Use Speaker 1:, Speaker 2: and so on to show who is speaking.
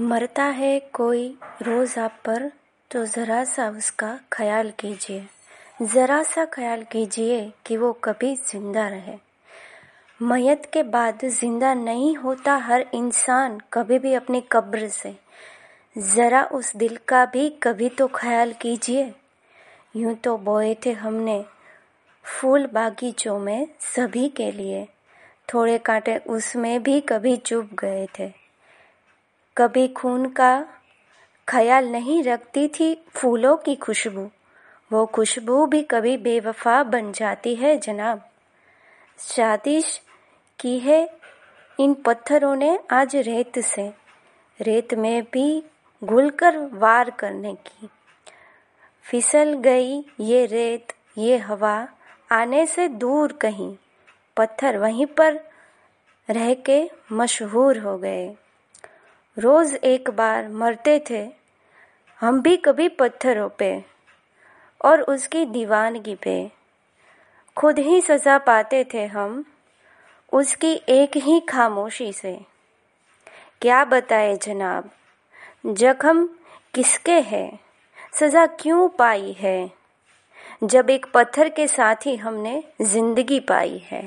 Speaker 1: मरता है कोई रोज़ आप पर तो ज़रा सा उसका ख्याल कीजिए। ज़रा सा ख्याल कीजिए कि वो कभी ज़िंदा रहे। मयत के बाद ज़िंदा नहीं होता हर इंसान कभी भी अपनी कब्र से। ज़रा उस दिल का भी कभी तो ख्याल कीजिए। यूँ तो बोए थे हमने फूल बागीचों में सभी के लिए। थोड़े कांटे उसमें भी कभी चुप गए थे। कभी खून का ख्याल नहीं रखती थी फूलों की खुशबू। वो खुशबू भी कभी बेवफा बन जाती है, जनाब। शादिश की है इन पत्थरों ने आज रेत से। रेत में भी घुलकर वार करने की। फिसल गई ये रेत, ये हवा, आने से दूर कहीं। पत्थर वहीं पर रह के मशहूर हो गए। रोज़ एक बार मरते थे, हम भी कभी पत्थरों पे और उसकी दीवानगी पे। खुद ही सज़ा पाते थे हम उसकी एक ही खामोशी से। क्या बताए जनाब, जख्म किसके हैं? सज़ा क्यों पाई है? जब एक पत्थर के साथ ही हमने ज़िंदगी पाई है।